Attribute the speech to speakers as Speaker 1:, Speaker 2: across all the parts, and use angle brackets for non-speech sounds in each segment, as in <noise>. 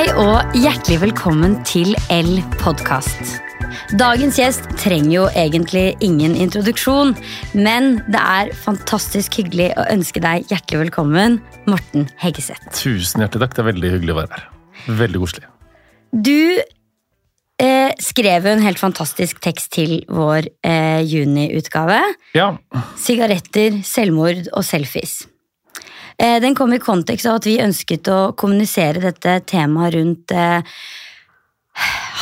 Speaker 1: Hei og hjertelig velkommen til L podkast. Dagens gjest trenger jo egentlig ingen introduksjon, men det er fantastisk hyggelig å ønske deg hjertelig velkommen, Morten Heggeseth.
Speaker 2: Tusen hjertelig takk. Det er veldig hyggelig å være her. Veldig koselig.
Speaker 1: Du eh, skrev jo en helt fantastisk tekst til vår eh, juniutgave.
Speaker 2: Ja,
Speaker 1: Sigaretter, selvmord og selfies. Eh, Den kom i kontekst av at vi ønsket å kommunisere dette temaet rundt eh,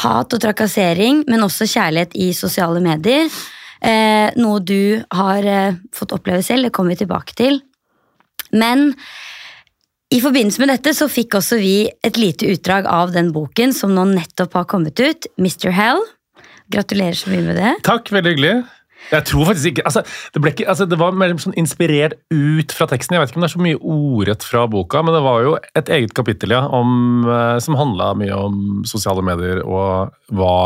Speaker 1: hat og trakassering, men også kjærlighet i sosiale medier. Eh, noe du har fått oppleve selv, det kommer vi tilbake til. Men i forbindelse med dette så fikk også vi et lite utdrag av den boken som nå nettopp har kommet ut, Mr. Hell. Gratulerer så mye med det.
Speaker 2: takk. Veldig hyggelig. Jeg tror faktisk ikke, altså, det, ble ikke altså, det var mer sånn inspirert ut fra teksten. Jeg vet ikke om det er så mye ordrett fra boka, men det var jo et eget kapittel ja, om, eh, som handla mye om sosiale medier og hva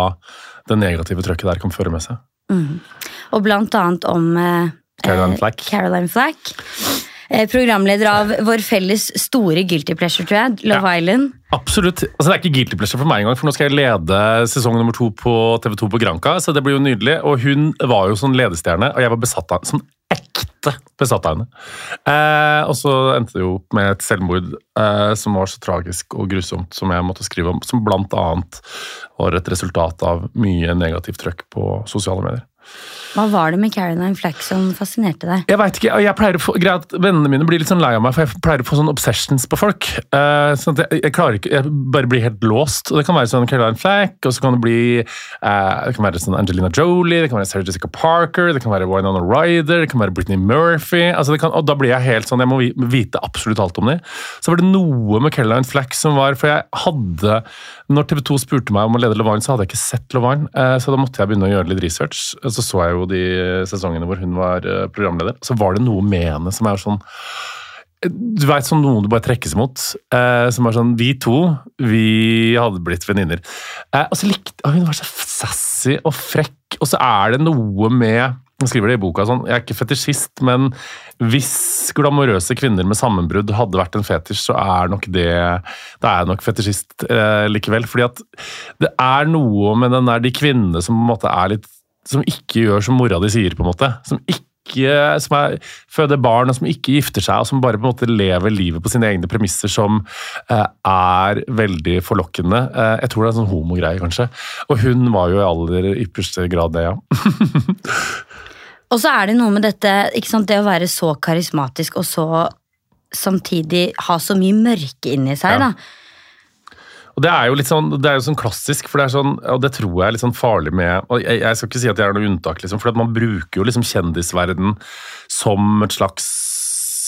Speaker 2: det negative trøkket der kan føre med seg.
Speaker 1: Og blant annet om eh,
Speaker 2: Caroline
Speaker 1: eh,
Speaker 2: Flack.
Speaker 1: Caroline Flack. Eh, programleder av vår felles store guilty pleasure, tror jeg, Love Island.
Speaker 2: Absolutt. Altså, det er ikke guilty pleasure for meg engang, for nå skal jeg lede sesong nummer to på TV2 på Granca, så det blir jo nydelig. Og hun var jo sånn ledestjerne, og jeg var besatt av sånn ekte besatt av henne. Eh, og så endte det jo opp med et selvmord eh, som var så tragisk og grusomt som jeg måtte skrive om, som blant annet var et resultat av mye negativt trøkk på sosiale medier.
Speaker 1: Hva var det med Caroline Flack som fascinerte deg?
Speaker 2: Jeg vet ikke, jeg pleier å få, greit, Vennene mine blir litt sånn lei av meg, for jeg pleier å få sånn obsessions på folk. Uh, sånn at jeg, jeg klarer ikke, jeg bare blir helt låst. og Det kan være sånn Caroline Flack, og så kan det bli uh, det kan være sånn Angelina Jolie, det kan være Sarah Jessica Parker, det kan være Winona Ryder, det kan være Britney Murphy. altså kan, og Da blir jeg helt sånn, jeg må vite absolutt alt om dem. Så var det noe med Caroline Flack som var For jeg hadde Når TV 2 spurte meg om å lede Love så hadde jeg ikke sett Love Island, eh, så da måtte jeg begynne å gjøre litt research. Så så jeg jo de sesongene hvor hun var eh, programleder. Så var det noe med henne som er sånn du vet sånn noen du bare trekkes mot. Eh, som er sånn Vi to, vi hadde blitt venninner. Eh, og så likte Hun var så sassy og frekk, og så er det noe med Jeg skriver det i boka sånn, jeg er ikke fetisjist, men hvis glamorøse kvinner med sammenbrudd hadde vært en fetisj, så er nok det Da er jeg nok fetisjist eh, likevel. fordi at det er noe med den der de kvinnene som på en måte er litt Som ikke gjør som mora di sier, på en måte. Som ikke som er, føder barn og som ikke gifter seg, og som bare på en måte lever livet på sine egne premisser, som eh, er veldig forlokkende. Eh, jeg tror det er en sånn homogreie, kanskje. Og hun var jo i aller ypperste grad det, ja. <laughs>
Speaker 1: Og så er det noe med dette, ikke sant, det å være så karismatisk og så samtidig ha så mye mørke inni seg,
Speaker 2: Ja.
Speaker 1: da.
Speaker 2: Og det er jo litt sånn, det er jo sånn klassisk, for det er sånn, og det tror jeg er litt sånn farlig med og jeg, jeg skal ikke si at jeg er noe unntak, liksom, for man bruker jo liksom kjendisverden som et slags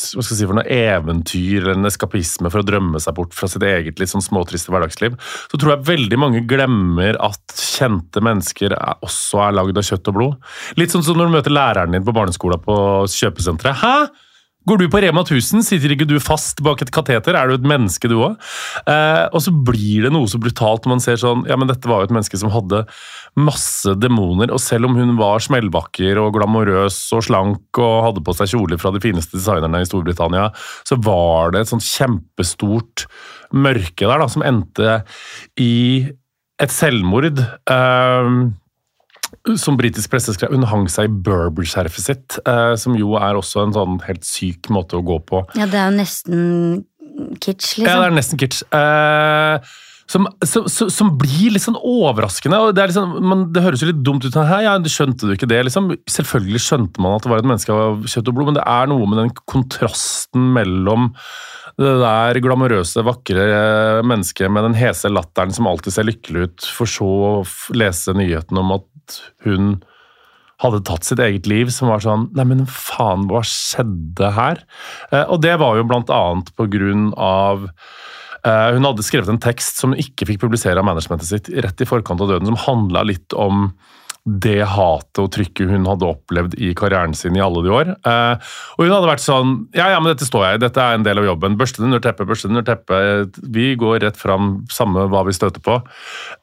Speaker 2: hva skal jeg si for noe eventyr eller en eskapisme for å drømme seg bort fra sitt eget litt sånn småtriste hverdagsliv. Så tror jeg veldig mange glemmer at kjente mennesker er, også er lagd av kjøtt og blod. Litt sånn som når du møter læreren din på barneskolen på kjøpesenteret. Hæ? Går du på Rema 1000, sitter ikke du fast bak et kateter? Er du et menneske, du òg? Eh, og så blir det noe så brutalt når man ser sånn Ja, men dette var jo et menneske som hadde masse demoner, og selv om hun var smellvakker og glamorøs og slank og hadde på seg kjoler fra de fineste designerne i Storbritannia, så var det et sånt kjempestort mørke der da, som endte i et selvmord. Eh, som britisk presse skrev, hun hang seg i Berber-skjerfet sitt, eh, som jo er også en sånn helt syk måte å gå på.
Speaker 1: Ja, det er jo nesten kitsch, liksom.
Speaker 2: Ja, det er nesten kitsch. Eh, som, som, som, blir litt sånn overraskende. og Det, er liksom, man, det høres jo litt dumt ut. Hei, ja, skjønte du ikke det? Liksom. Selvfølgelig skjønte man at det var et menneske av kjøtt og blod, men det er noe med den kontrasten mellom det der glamorøse, vakre mennesket med den hese latteren som alltid ser lykkelig ut, for så å lese nyheten om at hun hadde tatt sitt eget liv, som var sånn Nei, men faen, hva skjedde her? Eh, og det var jo blant annet på grunn av eh, Hun hadde skrevet en tekst som hun ikke fikk publisere av managementet sitt rett i forkant av døden, som handla litt om det hatet og trykket hun hadde opplevd i karrieren sin i alle de år. Eh, og hun hadde vært sånn Ja, ja, men dette står jeg i, dette er en del av jobben. Børste det under teppet, børste det under teppet. Vi går rett fram, samme hva vi støter på.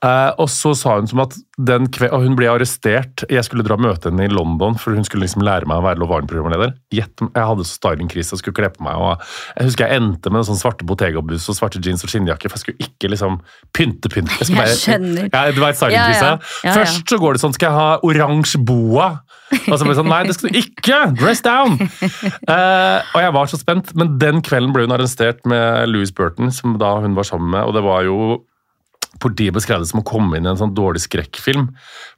Speaker 2: Eh, og så sa hun som at den kve og hun ble arrestert. Jeg skulle dra og møte henne i London, for hun skulle liksom lære meg å være Love Island-programleder. Jeg hadde så stylingkrise og skulle kle på meg. og Jeg husker jeg endte med en sånn svarte Bottega-buss og svarte jeans og skinnjakke, for jeg skulle ikke liksom pynte pynte.
Speaker 1: Jeg skjønner.
Speaker 2: Ja, du et stylingkrise?
Speaker 1: Ja, ja.
Speaker 2: Først så går det sånn, skal jeg ha oransje boa? Og så ble det sånn, nei, det skal du ikke! Dress down! Uh, og jeg var så spent, men den kvelden ble hun arrestert med Louis Burton, som da hun var sammen med, og det var jo Politiet beskrev det som å komme inn i en sånn dårlig skrekkfilm.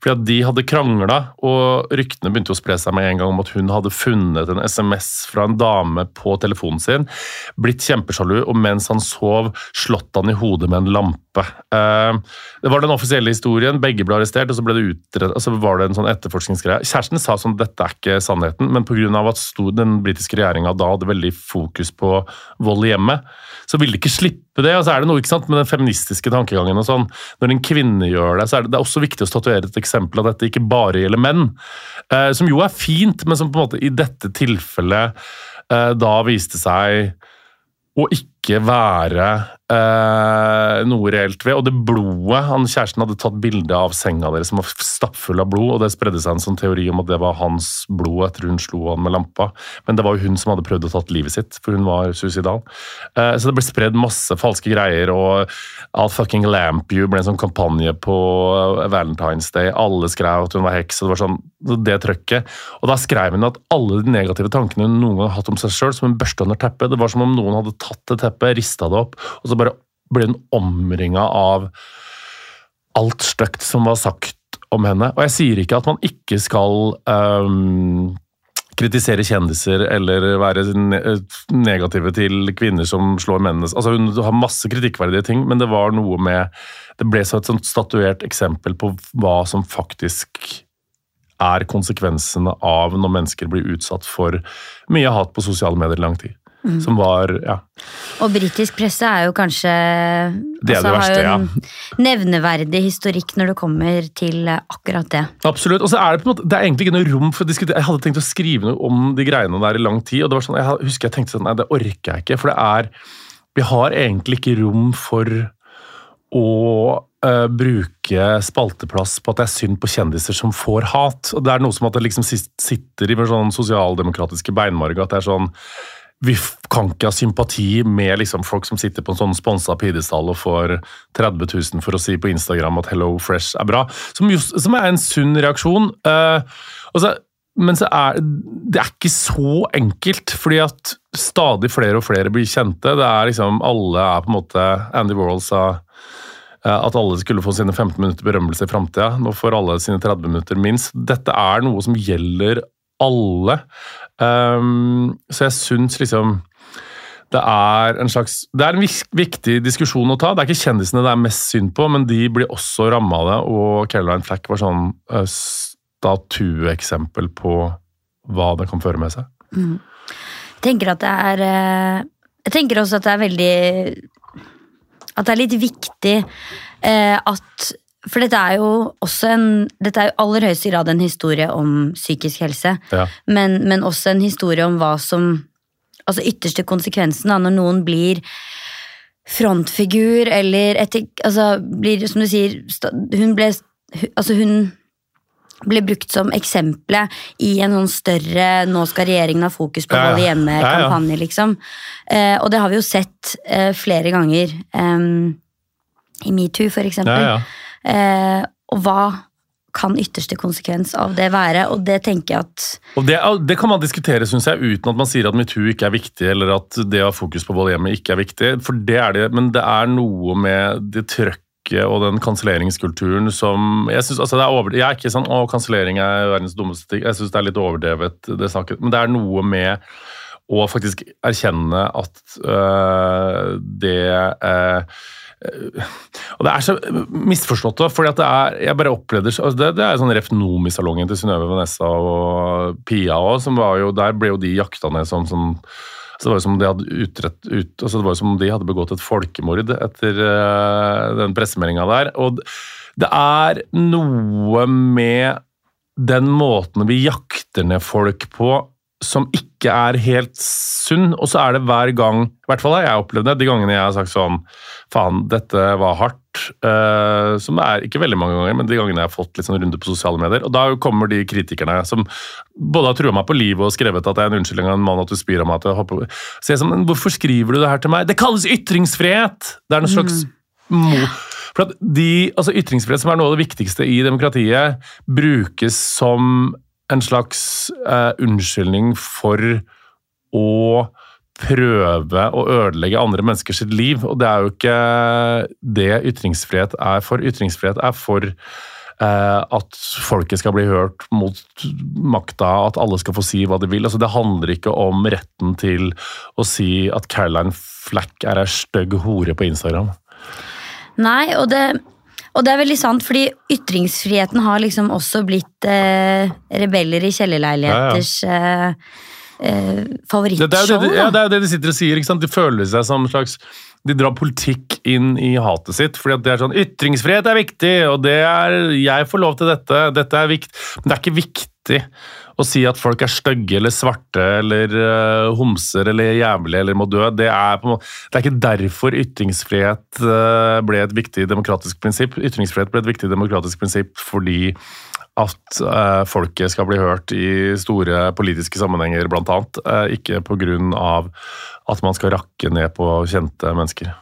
Speaker 2: Fordi at De hadde krangla, og ryktene begynte å spre seg med en gang om at hun hadde funnet en SMS fra en dame på telefonen sin, blitt kjempesjalu, og mens han sov, slått han i hodet med en lampe. Eh, det var den offisielle historien. Begge ble arrestert, og så ble det utredet, altså var det en sånn etterforskningsgreie. Kjæresten sa sånn dette er ikke sannheten, men pga. at den britiske regjeringa da hadde veldig fokus på vold i hjemmet, så ville de ikke slippe det. Og så er det noe ikke sant, med den feministiske tankegangen og sånn. Når en kvinne gjør det, så er det, det er også viktig å statuere et eksempel av dette ikke bare gjelder menn. Eh, som jo er fint, men som på en måte i dette tilfellet eh, da viste seg å ikke være eh, noe reelt ved. Og det blodet han Kjæresten hadde tatt bilde av senga deres som var stappfull av blod, og det spredde seg en sånn teori om at det var hans blod etter hun slo han med lampa. Men det var jo hun som hadde prøvd å tatt livet sitt, for hun var suicidal. Eh, så det ble spredd masse falske greier, og I'll fucking lamp you ble en sånn kampanje på eh, Valentine's Day. Alle skrev at hun var heks, og det var sånn det trøkket. Og da skrev hun at alle de negative tankene hun noen gang har hatt om seg sjøl, som en børsta under teppet. Det var som om noen hadde tatt det teppet, rista det opp, og så bare ble hun omringa av alt stygt som var sagt om henne. Og jeg sier ikke at man ikke skal um, kritisere kjendiser eller være negative til kvinner som slår mennene. Altså Hun har masse kritikkverdige ting, men det var noe med Det ble så et sånt statuert eksempel på hva som faktisk er konsekvensene av når mennesker blir utsatt for mye hat på sosiale medier i lang tid.
Speaker 1: Mm.
Speaker 2: Som var Ja.
Speaker 1: Og britisk presse er jo kanskje
Speaker 2: Det er det verste,
Speaker 1: har jo en nevneverdig historikk når det kommer til akkurat det.
Speaker 2: Absolutt. Og så er det på en måte, det er egentlig ikke noe rom for å diskutere. Jeg hadde tenkt å skrive noe om de greiene der i lang tid, og det var sånn, jeg husker jeg tenkte sånn, nei, det orker jeg ikke. For det er Vi har egentlig ikke rom for å uh, bruke spalteplass på at det er synd på kjendiser som får hat. Og Det er noe som at det liksom sitter i med sånn sosialdemokratiske beinmarg. At det er sånn vi kan ikke ha sympati med liksom folk som sitter på en sånn sponsa pidestall og får 30 000 for å si på Instagram at Hello Fresh er bra. Som, just, som er en sunn reaksjon. Uh, så, men så er det er ikke så enkelt, fordi at stadig flere og flere blir kjente. Det er liksom, Alle er på en måte Andy Warhol sa at alle skulle få sine 15 minutter berømmelse i framtida. Nå får alle sine 30 minutter minst. Dette er noe som gjelder alle. Um, så jeg syns liksom det er en slags Det er en viktig diskusjon å ta. Det er ikke kjendisene det er mest synd på, men de blir også ramma av det. Og Caroline Flack var sånn uh, statueeksempel på hva det kan føre med seg.
Speaker 1: Mm. Jeg tenker at det er uh, Jeg tenker også at det er veldig At det er litt viktig uh, at for dette er jo også en Dette er jo aller høyeste grad en historie om psykisk helse,
Speaker 2: Ja.
Speaker 1: men, men også en historie om hva som Altså ytterste konsekvensen da, når noen blir frontfigur eller etter, altså blir, som du sier Hun ble Altså, hun ble brukt som eksempelet i en sånn større 'nå skal regjeringen ha fokus på
Speaker 2: å
Speaker 1: vold hjemmet'-kampanje, liksom. Eh, og det har vi jo sett eh, flere ganger. Eh, I metoo, for eksempel.
Speaker 2: Ja, ja.
Speaker 1: Eh, og hva kan ytterste konsekvens av det være? Og det tenker jeg at
Speaker 2: Og det, det kan man diskutere, synes jeg, uten at man sier at metoo ikke er viktig, eller at det å ha fokus på vold i hjemmet ikke er viktig. For det er det, men det er noe med det trøkket og den kanselleringskulturen som Jeg synes, altså er over, jeg er ikke sånn 'Å, kansellering er verdens dummeste ting'. Jeg syns det er litt overdrevet, det snakket. Men det er noe med å faktisk erkjenne at øh, det øh, og det er så misforstått, for Jeg bare opplevde altså det, det er sånn Ref Nomi-salongen til Synnøve Vanessa og Pia òg, som var jo Der ble jo de jakta ned som, sånn så det var jo som de hadde utrett, ut, altså det var jo som om de hadde begått et folkemord etter uh, den pressemeldinga der. Og det er noe med den måten vi jakter ned folk på som ikke er helt sunn. Og så er det hver gang, i hvert fall har jeg opplevd det, de gangene jeg har sagt sånn Faen, dette var hardt. Uh, som er ikke veldig mange ganger, men de gangene jeg har fått litt sånn runde på sosiale medier. Og da kommer de kritikerne som både har trua meg på livet og skrevet at det er en unnskyldning av en mann at du spyr av meg. at jeg hopper. Så jeg er sånn, Hvorfor skriver du det her til meg? Det kalles ytringsfrihet! Det er noe slags mot. For at de, altså Ytringsfrihet, som er noe av det viktigste i demokratiet, brukes som en slags eh, unnskyldning for å prøve å ødelegge andre menneskers liv. Og det er jo ikke det ytringsfrihet er for. Ytringsfrihet er for eh, at folket skal bli hørt mot makta, at alle skal få si hva de vil. Altså, det handler ikke om retten til å si at Caroline Flack er ei stygg hore på Instagram.
Speaker 1: Nei, og det, og det er veldig sant, fordi ytringsfriheten har liksom også blitt eh, rebeller i kjellerleiligheters eh, eh, favorittshow.
Speaker 2: det, det, det, ja, det er jo det de sitter og sier. ikke sant? De føler seg som en slags De drar politikk inn i hatet sitt. fordi at det er sånn Ytringsfrihet er viktig, og det er Jeg får lov til dette. Dette er viktig. Men det er ikke viktig å si at folk er stygge eller svarte eller uh, homser eller jævlige eller må dø. Det er, måte, det er ikke derfor ytringsfrihet uh, ble et viktig demokratisk prinsipp. Ytringsfrihet ble et viktig demokratisk prinsipp fordi at uh, folket skal bli hørt i store politiske sammenhenger, annet. Eh, ikke pga. at man skal rakke ned på kjente mennesker.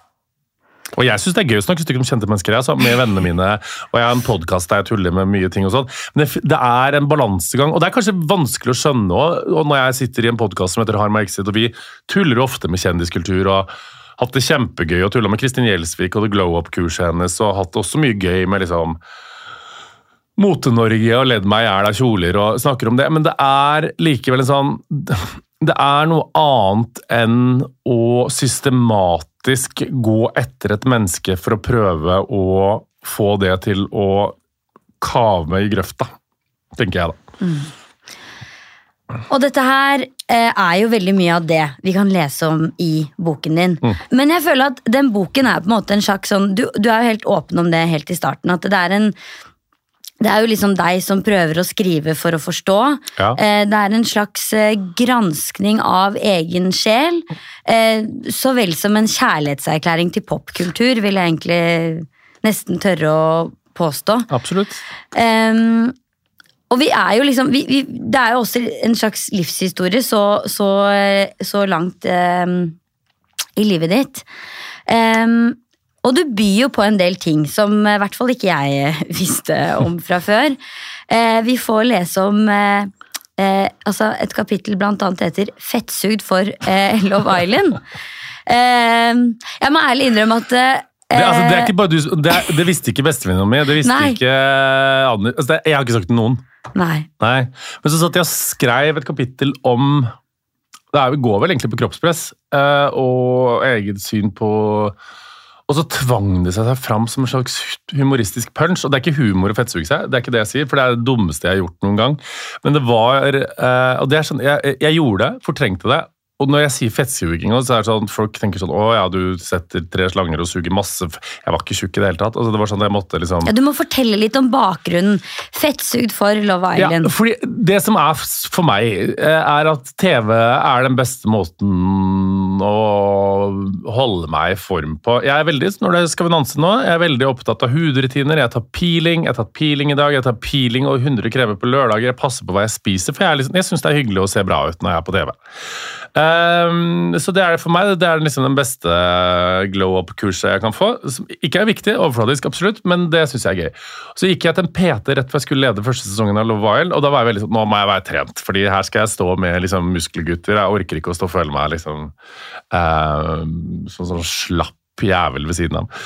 Speaker 2: Og jeg syns det er gøy å snakke stygt om kjente mennesker altså, med vennene mine. Og jeg har en podkast der jeg tuller med mye ting og sånn. Men det, det er en balansegang, og det er kanskje vanskelig å skjønne òg. Og når jeg sitter i en podkast som heter Harm exit, og vi tuller ofte med kjendiskultur og hatt det kjempegøy og tulla med Kristin Gjelsvik og det glow up-kurset hennes, og hatt også mye gøy med liksom Mote-Norge og ledd meg i hjel av kjoler og snakker om det, men det er likevel en sånn Det er noe annet enn å systematisk gå etter et menneske for å prøve å få det til å kave i grøfta, tenker jeg da.
Speaker 1: Og dette her eh, er jo veldig mye av det vi kan lese om i boken din.
Speaker 2: Mm.
Speaker 1: Men jeg føler at den boken er på en måte en sjakk sånn Du, du er jo helt åpen om det helt i starten. At det er en det er jo liksom deg som prøver å skrive for å forstå.
Speaker 2: Ja.
Speaker 1: Eh, Det er en slags eh, granskning av egen sjel, eh, så vel som en kjærlighetserklæring til popkultur, vil jeg egentlig nesten tørre å påstå.
Speaker 2: Absolutt.
Speaker 1: Um, og vi er jo liksom vi, vi, Det er jo også en slags livshistorie så, så, så langt um, i livet ditt. Ehm, og du byr jo på en del ting som eh, i hvert fall ikke jeg eh, <laughs> visste om fra før. Eh, vi får lese om altså et kapittel blant annet heter 'Fettsugd for <laughs> Love Island'. Jeg må ærlig innrømme at
Speaker 2: Det, altså, det, er ikke bare du, det, er, det visste ikke bestevenninna mi, det visste
Speaker 1: Nei.
Speaker 2: ikke Anne. Altså, det, jeg har ikke sagt til noen.
Speaker 1: Nei.
Speaker 2: Nei. Men så satt jeg og skrev et kapittel om Det går vel egentlig på kroppspress eh, og eget syn på Og så tvang det seg fram som en slags humoristisk punch. Og det er ikke humor å fettsuge seg, det er ikke det jeg sier, for det er det dummeste jeg har gjort noen gang. Men det var eh, Og det er sånn, jeg, jeg gjorde det, fortrengte det. Og når jeg sier fettsuging, så er det sånn folk tenker sånn Å ja, du setter tre slanger og suger masse Jeg var ikke tjukk i det hele tatt. Altså, det var sånn jeg måtte liksom
Speaker 1: Ja, du må fortelle litt om bakgrunnen. Fettsugd for Love
Speaker 2: Ja,
Speaker 1: Island.
Speaker 2: fordi det som er for meg, eh, er at TV er den beste måten å holde meg i form på. Jeg er veldig, når det skal vi danse nå, jeg er veldig opptatt av hudrutiner. Jeg tar peeling, jeg har tatt peeling i dag, jeg tar peeling og 100 kremer på lørdager. Jeg passer på hva jeg spiser, for jeg, liksom, jeg syns det er hyggelig å se bra ut når jeg er på TV. Ehm, så det er det for meg. Det er liksom den beste glow up-kurset jeg kan få. Som ikke er viktig, overfladisk absolutt, men det syns jeg er gøy. Så gikk jeg til en PT rett før jeg skulle lede første sesongen av Love Island, og da var jeg veldig sånn Nå må jeg være trent, fordi her skal jeg stå med liksom muskelgutter. Jeg orker ikke å stå og føle meg liksom ehm, sånn, sånn slapp jævel ved siden av.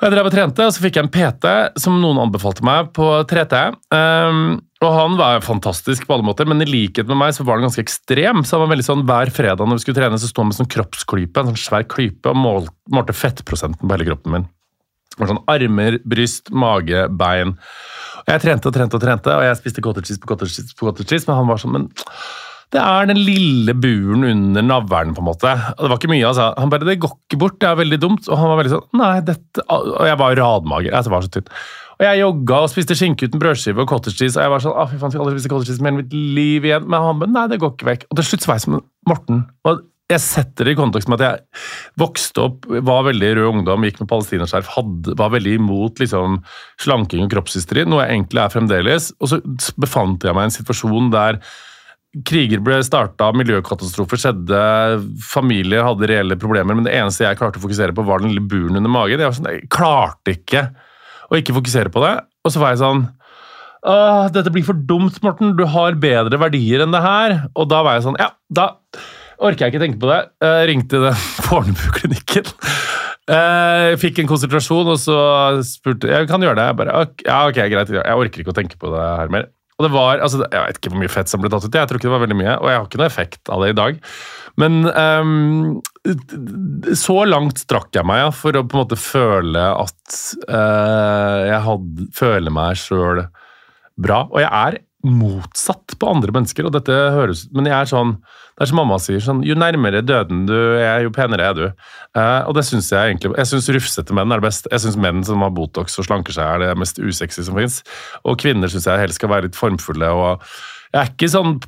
Speaker 2: Og jeg drev og trente, og så fikk jeg en PT som noen anbefalte meg på 3T. Um, og han var fantastisk på alle måter, men i likhet med meg så var han ganske ekstrem. så han var veldig sånn Hver fredag når vi skulle trene, så sto han med sånn kroppsklype, en sånn svær klype, og mål, målte fettprosenten på hele kroppen min. Det var sånn Armer, bryst, mage, bein. Og Jeg trente og trente og trente, og jeg spiste cottage cheese på cottage cheese, på cottage cheese, men han var sånn men det er den lille buren under navlen, på en måte. Og det var ikke mye, altså. Han bare 'Det går ikke bort, det er veldig dumt'. Og han var veldig sånn 'Nei, dette Og jeg var radmager. Jeg var så tynn. Og jeg jogga og spiste skinke uten brødskive og cottage cheese. Og jeg var sånn, ah, fy faen, skal aldri spise cottage cheese mer i mitt liv igjen. Men han bare, nei, det går ikke vekk. Og til slutt så var jeg som Morten. Og jeg setter det i kontekst med at jeg vokste opp, var veldig rød ungdom, gikk med palestinaskjerf, var veldig imot liksom, slanking og kroppshysteri, noe jeg egentlig er fremdeles. Og så befant jeg meg i en situasjon der kriger ble starta, miljøkatastrofer skjedde, familier hadde reelle problemer, men det eneste jeg klarte å fokusere på, var den lille buren under magen. Jeg, sånn, jeg klarte ikke å ikke fokusere på det. Og så var jeg sånn Åh, dette blir for dumt, Morten. Du har bedre verdier enn det her. Og da var jeg sånn Ja, da orker jeg ikke tenke på det. Jeg ringte den <laughs> Fornebu-klinikken. Eh, fikk en konsentrasjon, og så spurte jeg kan gjøre det. Jeg bare, ja, ok, greit. Jeg orker ikke å tenke på det her mer. Og det var, altså, Jeg vet ikke hvor mye fett som ble tatt ut, jeg tror ikke det var veldig mye, og jeg har ikke noe effekt av det i dag. Men um, så langt strakk jeg meg ja, for å på en måte føle at uh, jeg hadde, føler meg sjøl bra. Og jeg er motsatt på andre mennesker, og dette høres Men jeg er sånn Det er som mamma sier, sånn Jo nærmere døden du er, jo penere er du. Eh, og det syns jeg egentlig Jeg syns rufsete menn er det beste. Jeg syns menn som har Botox og slanker seg, er det mest usexy som fins. Og kvinner syns jeg helst skal være litt formfulle. og jeg er ikke sånn,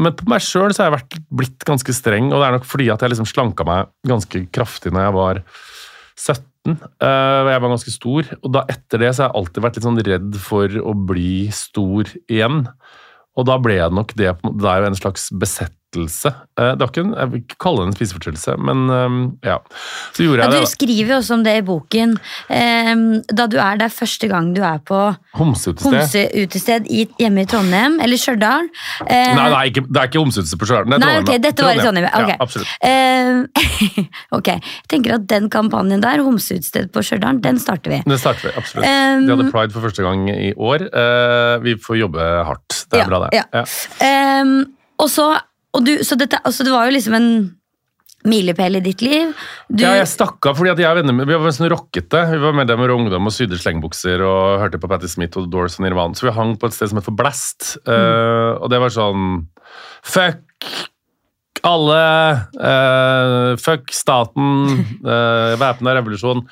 Speaker 2: Men på meg sjøl har jeg vært, blitt ganske streng, og det er nok fordi at jeg liksom slanka meg ganske kraftig når jeg var 17. Uh, jeg var ganske stor, og da etter det så har jeg alltid vært litt sånn redd for å bli stor igjen. Og da ble jeg nok det Det er jo en slags besettelse. Uh, det var ikke en, jeg vil ikke kalle det en spiseforstyrrelse, men um, ja. Så gjorde
Speaker 1: Ja,
Speaker 2: jeg
Speaker 1: du
Speaker 2: det.
Speaker 1: skriver jo også om det i boken. Ehm, da du er der første gang du er på
Speaker 2: Homseutested.
Speaker 1: homseutested hjemme i Trondheim, eller Stjørdal. Eh,
Speaker 2: Nei, nei ikke, det er ikke homseutested på Stjørdal. det er
Speaker 1: Nei,
Speaker 2: Trondheim,
Speaker 1: ok,
Speaker 2: ja.
Speaker 1: dette var i Trondheim. ok.
Speaker 2: Ja, absolutt.
Speaker 1: Eh, <laughs> ok, jeg tenker at den kampanjen der, homseutested på Stjørdal, den starter vi.
Speaker 2: Det starter vi, absolutt.
Speaker 1: Um,
Speaker 2: De hadde pride for første gang i år. Eh, vi får jobbe hardt. Det er
Speaker 1: Ja,
Speaker 2: bra, det.
Speaker 1: ja. Um, og så, du, så dette, altså det var jo liksom en milepæl i ditt liv. Du,
Speaker 2: Ja, jeg stakk av fordi jeg og vennene mine vi var sånn rockete. Vi var medlemmer av ungdom og sydde slengbukser og hørte på Patti Smith og The Doors og Nirvana. Så vi hang på et sted som het for Blast. Eh, og det var sånn Fuck alle! Uh, fuck staten! <laughs> Uh, Væpna revolusjon.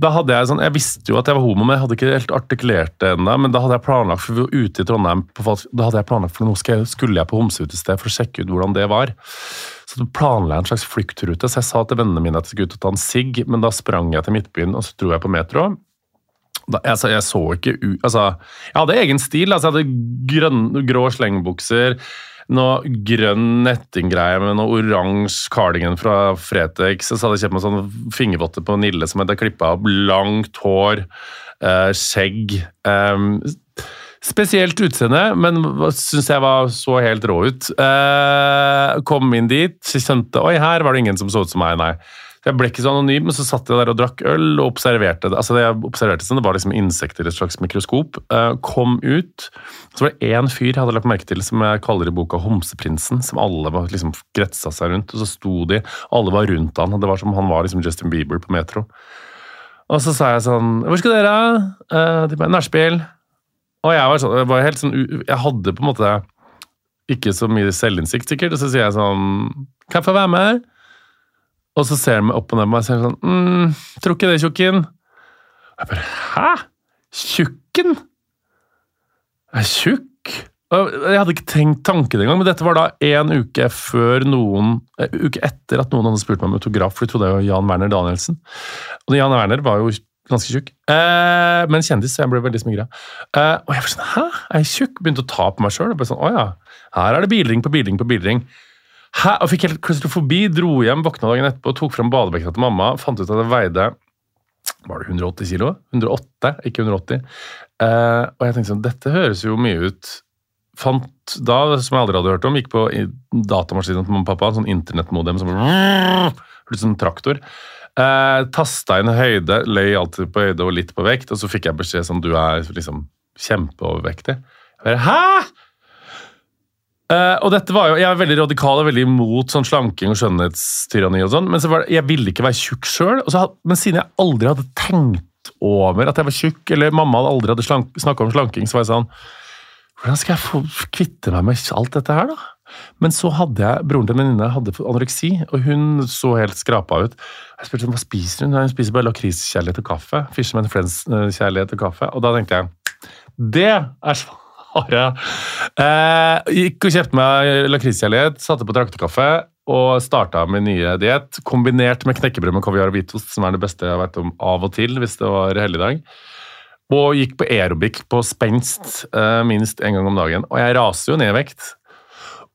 Speaker 2: Da hadde Jeg sånn, jeg visste jo at jeg var homo, men jeg hadde ikke helt artikulert det ennå. Men da hadde jeg planlagt for vi var ute i Trondheim på, da hadde jeg planlagt for nå skulle jeg på homseutested for å sjekke ut hvordan det var. Så da planla jeg en slags fluktrute. Så jeg sa til vennene mine at jeg skulle ut og ta en sigg, men da sprang jeg til Midtbyen og så dro jeg på metro. Da, altså, jeg så ikke. Altså, jeg hadde egen stil. Altså, jeg hadde grønn, grå slengbukser, noe grønn nettinggreie med noe oransje cardigan fra Fretex. Så hadde jeg kjøpt meg sånn fingervotter på Nille som hadde klippa opp. Langt hår, eh, skjegg. eh, Spesielt utseende, men syns jeg var så helt rå ut. Eh, kom inn dit, skjønte Oi, her var det ingen som så ut som meg, nei. Jeg ble ikke så anonym, men så satt jeg der og drakk øl og observerte det. Altså det jeg observerte sånn, det var liksom insekter i et slags mikroskop. Eh, kom ut, så var det én fyr jeg hadde lagt merke til som jeg kaller i boka Homseprinsen, som alle var liksom gretsa seg rundt. Og så sto de, alle var rundt han, og det var som han var liksom Justin Bieber på metro. Og så sa jeg sånn Hvor skal dere? Uh, de bare Nachspiel. Og jeg var, sånn, jeg var helt sånn Jeg hadde på en måte ikke så mye selvinnsikt, sikkert. Og så sier jeg sånn Kan jeg få være med? Og så ser han opp og ned på meg og sier sånn mm, Tror ikke det, tjukken. Jeg bare Hæ? Tjukken? Er jeg tjukk? Og Jeg hadde ikke tenkt tanken engang, men dette var da en uke før noen eh, uke etter at noen hadde spurt meg om autograf, for de trodde jeg var Jan Werner Danielsen. Og Jan Werner var jo ganske tjukk, eh, men kjendis, så jeg ble veldig smigra. Eh, og jeg var sånn Hæ, er jeg tjukk? Begynte å ta på meg sjøl. Sånn, å ja, her er det bilring på bilring på bilring. Hæ? Og fikk helt klaustrofobi, dro hjem, våkna dagen etterpå, tok fram badebekkenet til mamma, fant ut at jeg veide var det 180 kilo? 108, ikke 180. Uh, og jeg tenkte sånn, dette høres jo mye ut. Fant da, som jeg aldri hadde hørt om, gikk på datamaskinen til mamma og pappa, en sånn internettmodem som Litt en traktor. Uh, tasta inn høyde, løy alltid på høyde og litt på vekt, og så fikk jeg beskjed som du er liksom kjempeovervektig. Jeg bare, Hæ?! Eh, og dette var jo, Jeg er veldig radikal og veldig imot sånn slanking og skjønnhetstyranni, og sånn, men så var det, jeg ville ikke være tjukk sjøl. Men siden jeg aldri hadde tenkt over at jeg var tjukk, eller mamma hadde aldri hadde snakka om slanking, så var jeg sånn Hvordan skal jeg få kvitte meg med alt dette her, da? Men så hadde jeg broren til en venninne hadde anoreksi, og hun så helt skrapa ut. Jeg spurte hva spiser hun. Hun spiser bare lakriskjærlighet og kaffe. Fisherman Friends-kjærlighet og kaffe. Og da tenkte jeg det er svaret! Eh, gikk og kjøpte meg lakriskjærlighet, satte på traktekaffe og starta med nye diett. Kombinert med knekkebrød med kaviar og hvitost, som er det beste jeg har vært om av og til hvis det var helligdag. Og gikk på aerobic på spenst eh, minst én gang om dagen. Og jeg raser jo ned i vekt.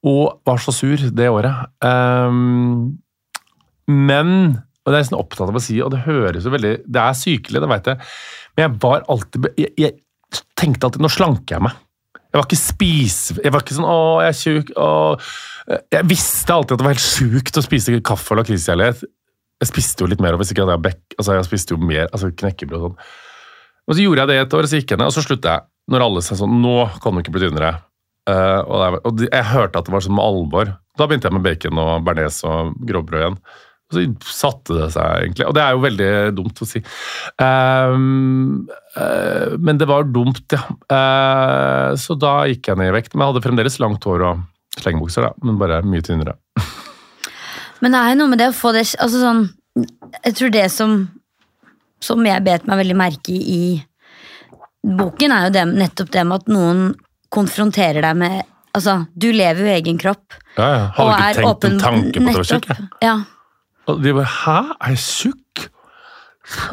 Speaker 2: Og var så sur det året. Um, men Og det er jeg sånn opptatt av å si, og det høres jo veldig Det er sykelig, det veit jeg, men jeg var alltid jeg, jeg tenkte alltid Nå slanker jeg meg. Jeg var ikke spis... Jeg var ikke sånn 'Å, jeg er tjukk'. Jeg visste alltid at det var helt sjukt å spise kaffe og lakriskjærlighet. Jeg spiste jo litt mer, hvis ikke hadde jeg bekk Altså, jeg spiste jo mer altså knekkebrød og sånn. Og så gjorde jeg det et år, og så gikk jeg ned, og så sluttet jeg. Når alle sa sånn Nå kan du ikke bli tynnere. Uh, og, og, jeg hørte at det var sånn med alvor. Da begynte jeg med bacon og bearnés og grovbrød igjen. Og så satte det seg egentlig. Og det er jo veldig dumt å si. Um, uh, men det var dumt, ja. Uh, så da gikk jeg ned i vekt. Men jeg hadde fremdeles langt hår og slengebukser, da. Men bare mye tynnere.
Speaker 1: men det er jo noe med det å få det altså sånn, Jeg tror det som som jeg bet meg veldig merke i i boken, er jo det, nettopp det med at noen konfronterer deg med Altså, du lever jo i egen kropp.
Speaker 2: Ja, ja. Hadde ikke tenkt åpen, en tanke på det. Nettopp.
Speaker 1: Ja.
Speaker 2: Og de bare Hæ, er jeg tjukk?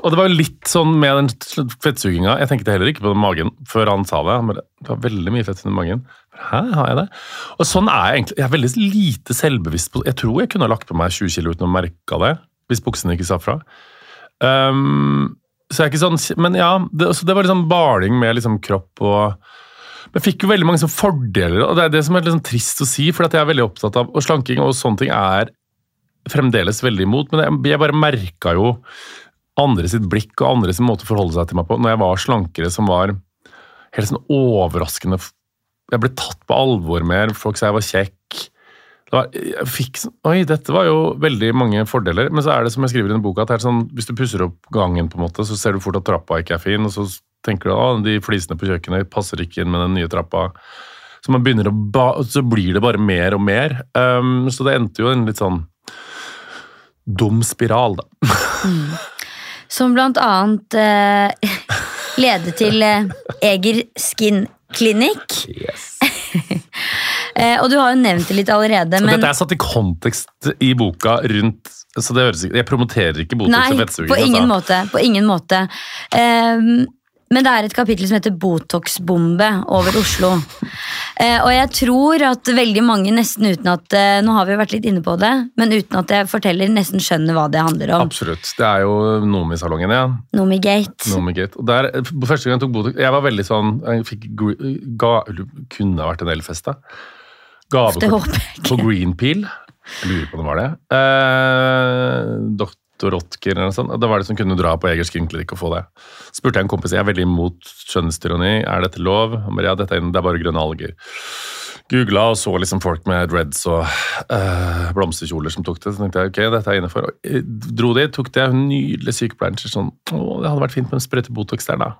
Speaker 2: Og det var jo litt sånn med den fettsuginga. Jeg tenkte heller ikke på magen før han sa det. Men det var veldig mye fett under magen. Hæ, har jeg det? Og sånn er jeg egentlig. Jeg er veldig lite selvbevisst på Jeg tror jeg kunne lagt på meg 20 kilo uten å merke det, hvis buksene ikke sa fra. Um, så jeg er ikke sånn, Men ja, det, det var liksom baling med liksom kropp og Men jeg fikk jo veldig mange fordeler, og det er det som er liksom trist å si, for jeg er veldig opptatt av Og slanking og sånne ting er fremdeles veldig imot, men jeg, jeg bare merka jo andre sitt blikk og andre sin måte å forholde seg til meg på når jeg var slankere, som var helt sånn overraskende Jeg ble tatt på alvor mer. Folk sa jeg var kjekk var, jeg fikk sånn Oi, dette var jo veldig mange fordeler. Men så er det som jeg skriver i den boka, at sånn, hvis du pusser opp gangen, på en måte, så ser du fort at trappa ikke er fin, og så tenker du at de flisene på kjøkkenet passer ikke inn med den nye trappa. Så, man begynner å ba, så blir det bare mer og mer. Um, så det endte jo en litt sånn dum spiral, da. Mm.
Speaker 1: Som blant annet eh, leder til eh, Eger Skin Clinic. Yes. <laughs> Eh, og du har jo nevnt det litt allerede.
Speaker 2: Men... Dette er satt i kontekst i boka rundt så det høres ikke, Jeg promoterer ikke Botox
Speaker 1: Nei,
Speaker 2: og fettsuging.
Speaker 1: På ingen altså. måte. På ingen måte. Um, men det er et kapittel som heter Botox-bombe over Oslo. Eh, og jeg tror at veldig mange, nesten uten at eh, Nå har vi jo vært litt inne på det, men uten at jeg forteller, nesten skjønner hva det handler om.
Speaker 2: Absolutt. Det er jo Nomi-salongen, ja.
Speaker 1: Nomi-gate.
Speaker 2: Nomi-gate. Og der, Første gang jeg tok Botox Jeg var veldig sånn Jeg fikk ga, Kunne vært en elfest, da. Gavekort på Greenpeel. Jeg lurer på om det var det. Eh, Rotker eller noe sånt. Det var det som kunne dra på Egers Klinikk og få det. Spurte jeg en kompis jeg er veldig imot skjønnhetstyranni. Er dette lov? Han bare ja, dette er, det er bare grønne alger. Googla og så liksom folk med dreads og øh, blomsterkjoler som tok det. Så tenkte jeg ok, dette er innafor. Dro dit, tok det. Nydelig sykepleieren. Sånn, å, det hadde vært fint med en sprøyte Botox der, da.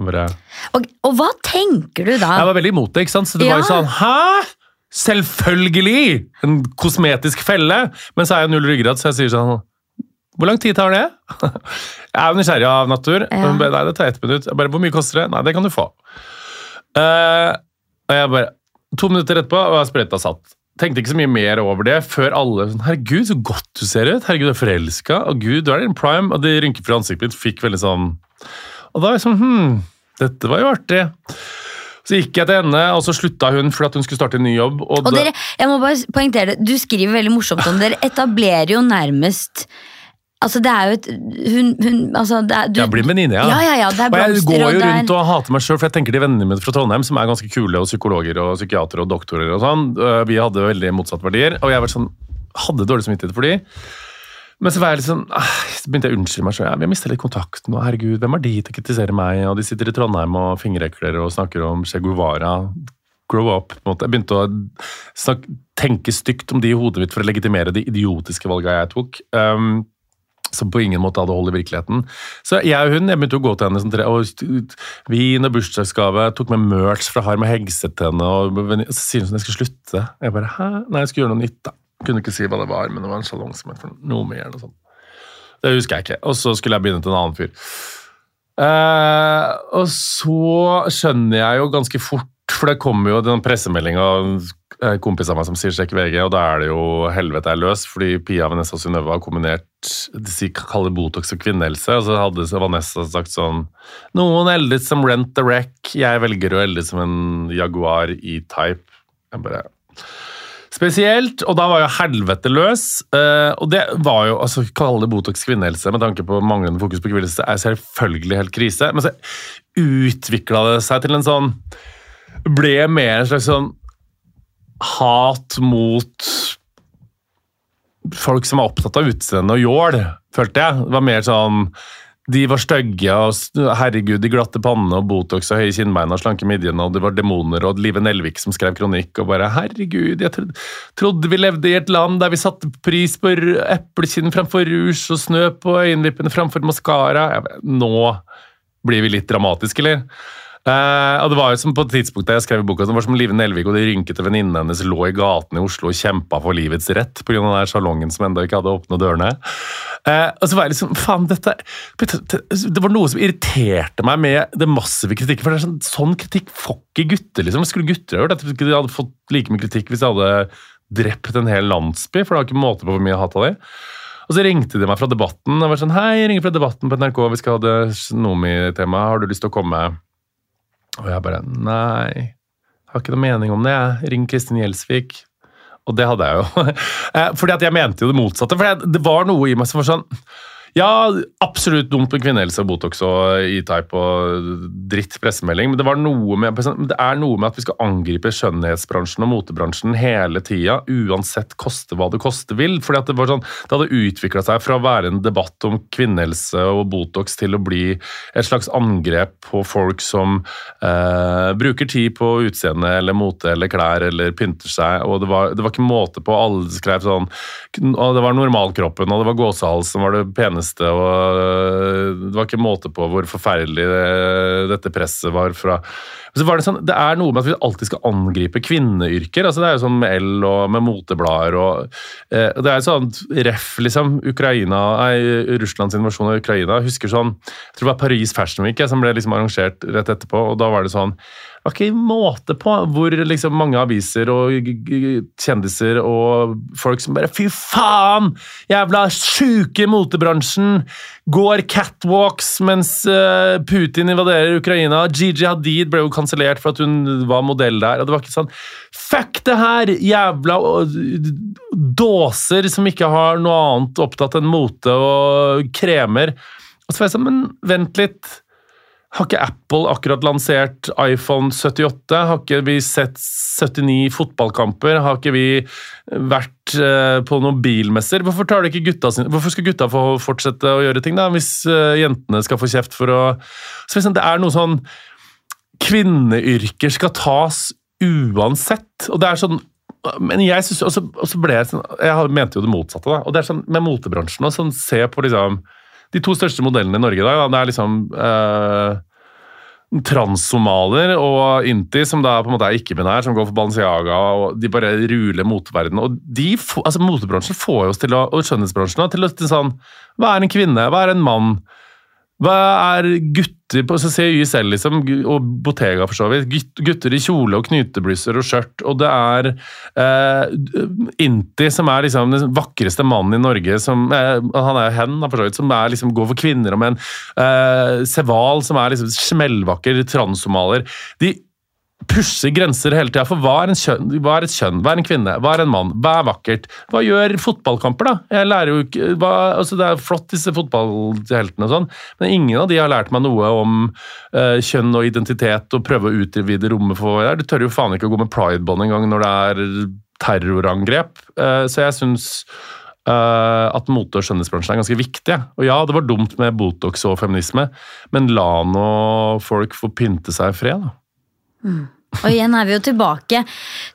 Speaker 2: Bare...
Speaker 1: Og, og, hva tenker du da?
Speaker 2: Jeg var veldig imot det. ikke sant? Så det ja. var jo sånn Hæ?! Selvfølgelig! En kosmetisk felle! Men så er jeg null ryggrad, så jeg sier sånn Hvor lang tid tar det? <laughs> jeg er jo nysgjerrig av natur. Ja. Nei, det tar ett minutt. Jeg bare, Hvor mye koster det? Nei, det kan du få. Uh, og jeg bare To minutter etterpå, og jeg spretta satt. Tenkte ikke så mye mer over det før alle sånn Herregud, så godt du ser ut! Herregud, du er forelska! Og gud, du er din prime! Og det rynkefrie ansiktet mitt fikk veldig sånn Og da var jeg sånn Hm, dette var jo artig. Så gikk jeg til henne, og så slutta hun fordi hun skulle starte en ny jobb.
Speaker 1: Og, og dere, jeg må bare poengtere det, Du skriver veldig morsomt om dere <laughs> etablerer jo nærmest Altså, det er jo et hun, hun altså, er,
Speaker 2: du, Jeg blir venninne, ja.
Speaker 1: ja, ja, ja det
Speaker 2: og jeg går jo rundt og hater meg sjøl, for jeg tenker de vennene mine fra Trondheim, som er ganske kule, og psykologer og psykiatere og doktorer og sånn, øh, vi hadde veldig motsatte verdier, og jeg sånn, hadde dårlig samvittighet for de. Men så var jeg sånn, så begynte jeg å unnskylde meg sjøl. Ja, vi har mista litt kontakten. og herregud, Hvem er de til å kritisere meg? Og de sitter i Trondheim og fingerekler og snakker om Che Guevara. Grow up. på en måte. Jeg begynte å snakke, tenke stygt om de i hodet mitt for å legitimere de idiotiske valgene jeg tok. Um, som på ingen måte hadde hold i virkeligheten. Så jeg og hun jeg begynte å gå til henne som tre, og vin og bursdagsgave. Tok med merch fra Harm og Hegse til henne. Og, så sier hun sånn jeg skal slutte. Jeg bare hæ? Nei, jeg skulle gjøre noe nytt, da. Kunne ikke si hva det var, men det var en sjalong som het noe mer. Og sånt. Det husker jeg ikke. Og så skulle jeg begynne til en annen fyr. Eh, og så skjønner jeg jo ganske fort, for det kommer jo den pressemeldinga en kompis av meg som sier 'sjekk VG', og da er det jo helvete er løs, fordi Pia Vanessa Synnøve har kombinert de kaller Botox og kvinnehelse. Og så hadde Vanessa sagt sånn Noen eldes som Rent the Wreck, jeg velger å elde som en Jaguar E-Type. Jeg bare Spesielt, og da var jo helvete løs. Uh, og det var jo altså Kalle Botox kvinnehelse med tanke på manglende fokus på kvinnehelse er selvfølgelig helt krise. Men så utvikla det seg til en sånn Ble mer en slags sånn hat mot folk som var opptatt av utseende og jål, følte jeg. Det var mer sånn de var stygge, og herregud, de glatte pannene og Botox og høye kinnbein og slanke midjene, og det var demoner, og Live Nelvik som skrev kronikk, og bare herregud, jeg trodde vi levde i et land der vi satte pris på eplekinn framfor rouge og snø på øyenvippene framfor maskara. Nå blir vi litt dramatiske, eller? Uh, og det var jo som På et tidspunkt da jeg skrev boka, det var som Live Nelvik og de rynkete venninnene hennes lå i gatene i Oslo og kjempa for livets rett pga. den salongen som ennå ikke hadde åpna dørene. Uh, og så var jeg liksom, faen, dette, Det var noe som irriterte meg med det massive kritikken. for det er sånn, sånn kritikk får ikke gutter. liksom. Skulle gutter ha gjort De hadde fått like mye kritikk hvis de hadde drept en hel landsby, for det var ikke måte på hvor mye hat av de. Og så ringte de meg fra Debatten og var sånn Hei, jeg ringer fra Debatten på NRK, vi skal ha det Nomi-temaet. Har du lyst til å komme? Og jeg bare Nei, har ikke noe mening om det. Ring Kristin Gjelsvik. Og det hadde jeg jo. <laughs> Eh, fordi at jeg mente jo det motsatte. For det var noe i meg som var sånn ja, absolutt dumt med kvinnehelse og Botox og E-type og dritt pressemelding, men det, med, det, er noe med at vi skal angripe skjønnhetsbransjen og motebransjen hele tida, uansett koste hva det koste vil. fordi det, sånn, det hadde utvikla seg fra å være en debatt om kvinnehelse og Botox til å bli et slags angrep på folk som eh, bruker tid på utseende eller mote eller klær eller pynter seg. og Det var, det var ikke måte på. Alle skrev sånn Det var normalkroppen og det var gåsehals som var det peneste eneste, og øh, det var ikke måte på hvor forferdelig dette presset var fra var Det sånn, det er noe med at vi alltid skal angripe kvinneyrker. altså Det er jo sånn med L og med moteblader og eh, Det er sånn ref, liksom. Ukraina, nei, Russlands invasjon av Ukraina. Jeg husker sånn, jeg tror det var Paris Fashion Week som ble liksom arrangert rett etterpå. og Da var det sånn det var ikke måte på hvor liksom mange aviser og kjendiser og folk som bare Fy faen! Jævla sjuke motebransjen! Går catwalks mens eh, Putin invaderer Ukraina. Gigi Hadid ble jo kansellert for at hun var modell der. og det var ikke sånn Fuck det her! Jævla dåser som ikke har noe annet opptatt enn mote og kremer. Og så var jeg sånn, men vent litt. Har ikke Apple akkurat lansert iPhone 78? Har ikke vi sett 79 fotballkamper? Har ikke vi vært eh, på noen bilmesser? Hvorfor, hvorfor skal gutta få fortsette å gjøre ting, da, hvis eh, jentene skal få kjeft for å så Det er noe sånn Kvinneyrker skal tas uansett. Og det er sånn men jeg synes, og så ble jeg sånn, jeg mente jo det motsatte. da, og det er sånn Med motebransjen òg. sånn, se på liksom de to største modellene i Norge i dag, det er liksom eh, transsomaler og Inti, som da på en måte er ikke-binær, som går for Balenciaga, og de bare ruler moteverdenen. Og de, altså Motebransjen får oss til å, og skjønnhetsbransjen til å sånn Hva er en kvinne? Hva er en mann? Hva er gutter på ser YSL liksom, og Bottega for så vidt. Gutter i kjole og knyteblusser og skjørt. Og det er eh, Inti som er liksom den vakreste mannen i Norge. Som, eh, han er hen, for så vidt, som er, liksom, går for kvinner og menn. Eh, Seval som er liksom smellvakker transsomaler. De pusher grenser hele tida. For hva er, kjønn, hva er, et kjønn? Hva er en kvinne? Hva er en mann? Hva er vakkert? Hva gjør fotballkamper, da? Jeg lærer jo ikke, hva, altså Det er flott, disse fotballheltene og sånn, men ingen av de har lært meg noe om uh, kjønn og identitet og prøve å utvide rommet for Du tør jo faen ikke å gå med pridebånd engang når det er terrorangrep. Uh, så jeg syns Uh, at mote- og skjønnhetsbransjen er ganske viktig. Og ja, det var dumt med Botox og feminisme, men la nå folk få pynte seg i fred, da.
Speaker 1: Mm. Og igjen er vi jo tilbake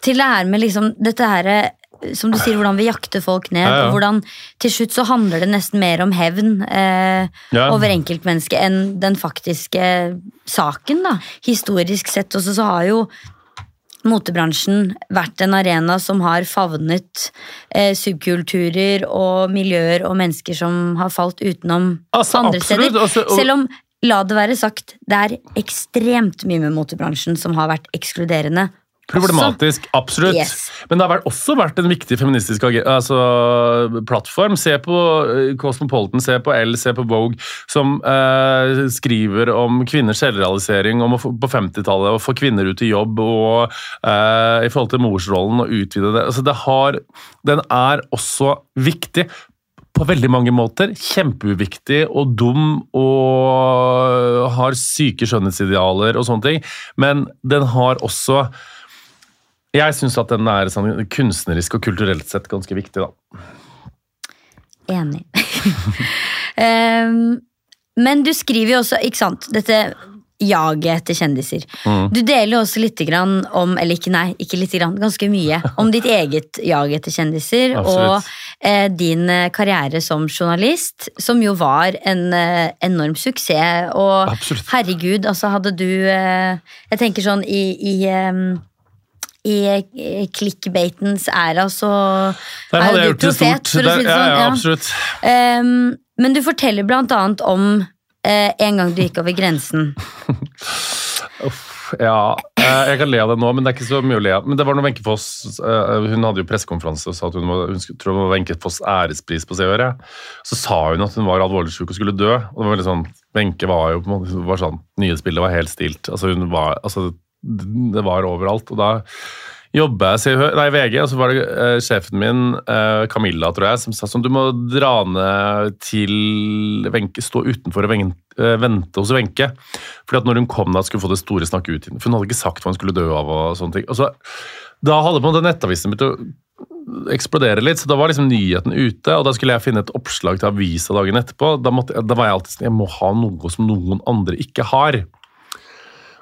Speaker 1: til det her med liksom dette her som du sier, hvordan vi jakter folk ned.
Speaker 2: Ja, ja.
Speaker 1: Og hvordan til slutt så handler det nesten mer om hevn eh,
Speaker 2: Ja.
Speaker 1: over enkeltmennesket enn den faktiske saken. da. Historisk sett også så har jo motebransjen vært en arena som har favnet eh, subkulturer og miljøer og mennesker som har falt utenom
Speaker 2: Altså,
Speaker 1: andre
Speaker 2: absolutt,
Speaker 1: steder.
Speaker 2: altså, og-
Speaker 1: Selv om, la det være sagt, det er ekstremt mye med motebransjen som har vært ekskluderende.
Speaker 2: Problematisk, absolutt.
Speaker 1: Yes.
Speaker 2: Men det har også vært en viktig feministisk altså, plattform. Se på eh, Cosmopolitan, se på L, se på Vogue, som eh, skriver om kvinners selvrealisering om få, på 50-tallet å få kvinner ut i jobb og eh, i forhold til morsrollen og utvide det. Altså, det har, den er også viktig. På veldig mange måter. Kjempeuviktig og dum og har syke skjønnhetsidealer og sånne ting. Men den har også jeg syns at den er sånn kunstnerisk og kulturelt sett ganske viktig, da.
Speaker 1: Enig. <laughs> um, men du skriver jo også, ikke sant, dette jaget etter kjendiser.
Speaker 2: Mm.
Speaker 1: Du deler jo også litt grann om, eller ikke, nei, ikke litt grann, ganske mye, <laughs> om ditt eget jag etter kjendiser, og eh, din eh, karriere som journalist, som jo var en eh, enorm suksess, og
Speaker 2: Absolutt.
Speaker 1: herregud, altså hadde du, eh, jeg tenker sånn i, i i eh, clickbaitens æra, så
Speaker 2: Der
Speaker 1: er
Speaker 2: hadde jeg gjort
Speaker 1: du
Speaker 2: det
Speaker 1: profet,
Speaker 2: stort.
Speaker 1: for å si det
Speaker 2: ja,
Speaker 1: sånn.
Speaker 2: ja,
Speaker 1: ja.
Speaker 2: absolutt.
Speaker 1: Ehm, men du forteller blant annet om eh, en gang du gikk over grensen. <laughs>
Speaker 2: Uff, ja, eh, jeg kan le av det nå, men det er ikke så mye å le av. Men det var når Wenche Foss eh, Hun hadde jo pressekonferanse og sa at hun, var, hun tror det var Wenche Foss ærespris på Se og Hør. Så sa hun at hun var alvorlig syk og skulle dø. Og det var veldig sånn, Wenche var jo på en måte var sånn, Nyhetsbildet var helt stilt. Altså hun var, altså, det var overalt. og da jobba jeg i VG, og så var det uh, sjefen min, uh, Camilla, tror jeg, som sa sånn Du må dra ned til Wenche, stå utenfor og vente, uh, vente hos Wenche. Fordi at når hun kom da, skulle hun få det store snakket ut. For hun hadde ikke sagt hva hun skulle dø av. og sånne ting. Og så, da hadde på den nettavisen begynt å eksplodere litt, så da var liksom nyheten ute, og da skulle jeg finne et oppslag til avisa dagen etterpå. Da, måtte, da var jeg alltid sånn Jeg må ha noe som noen andre ikke har.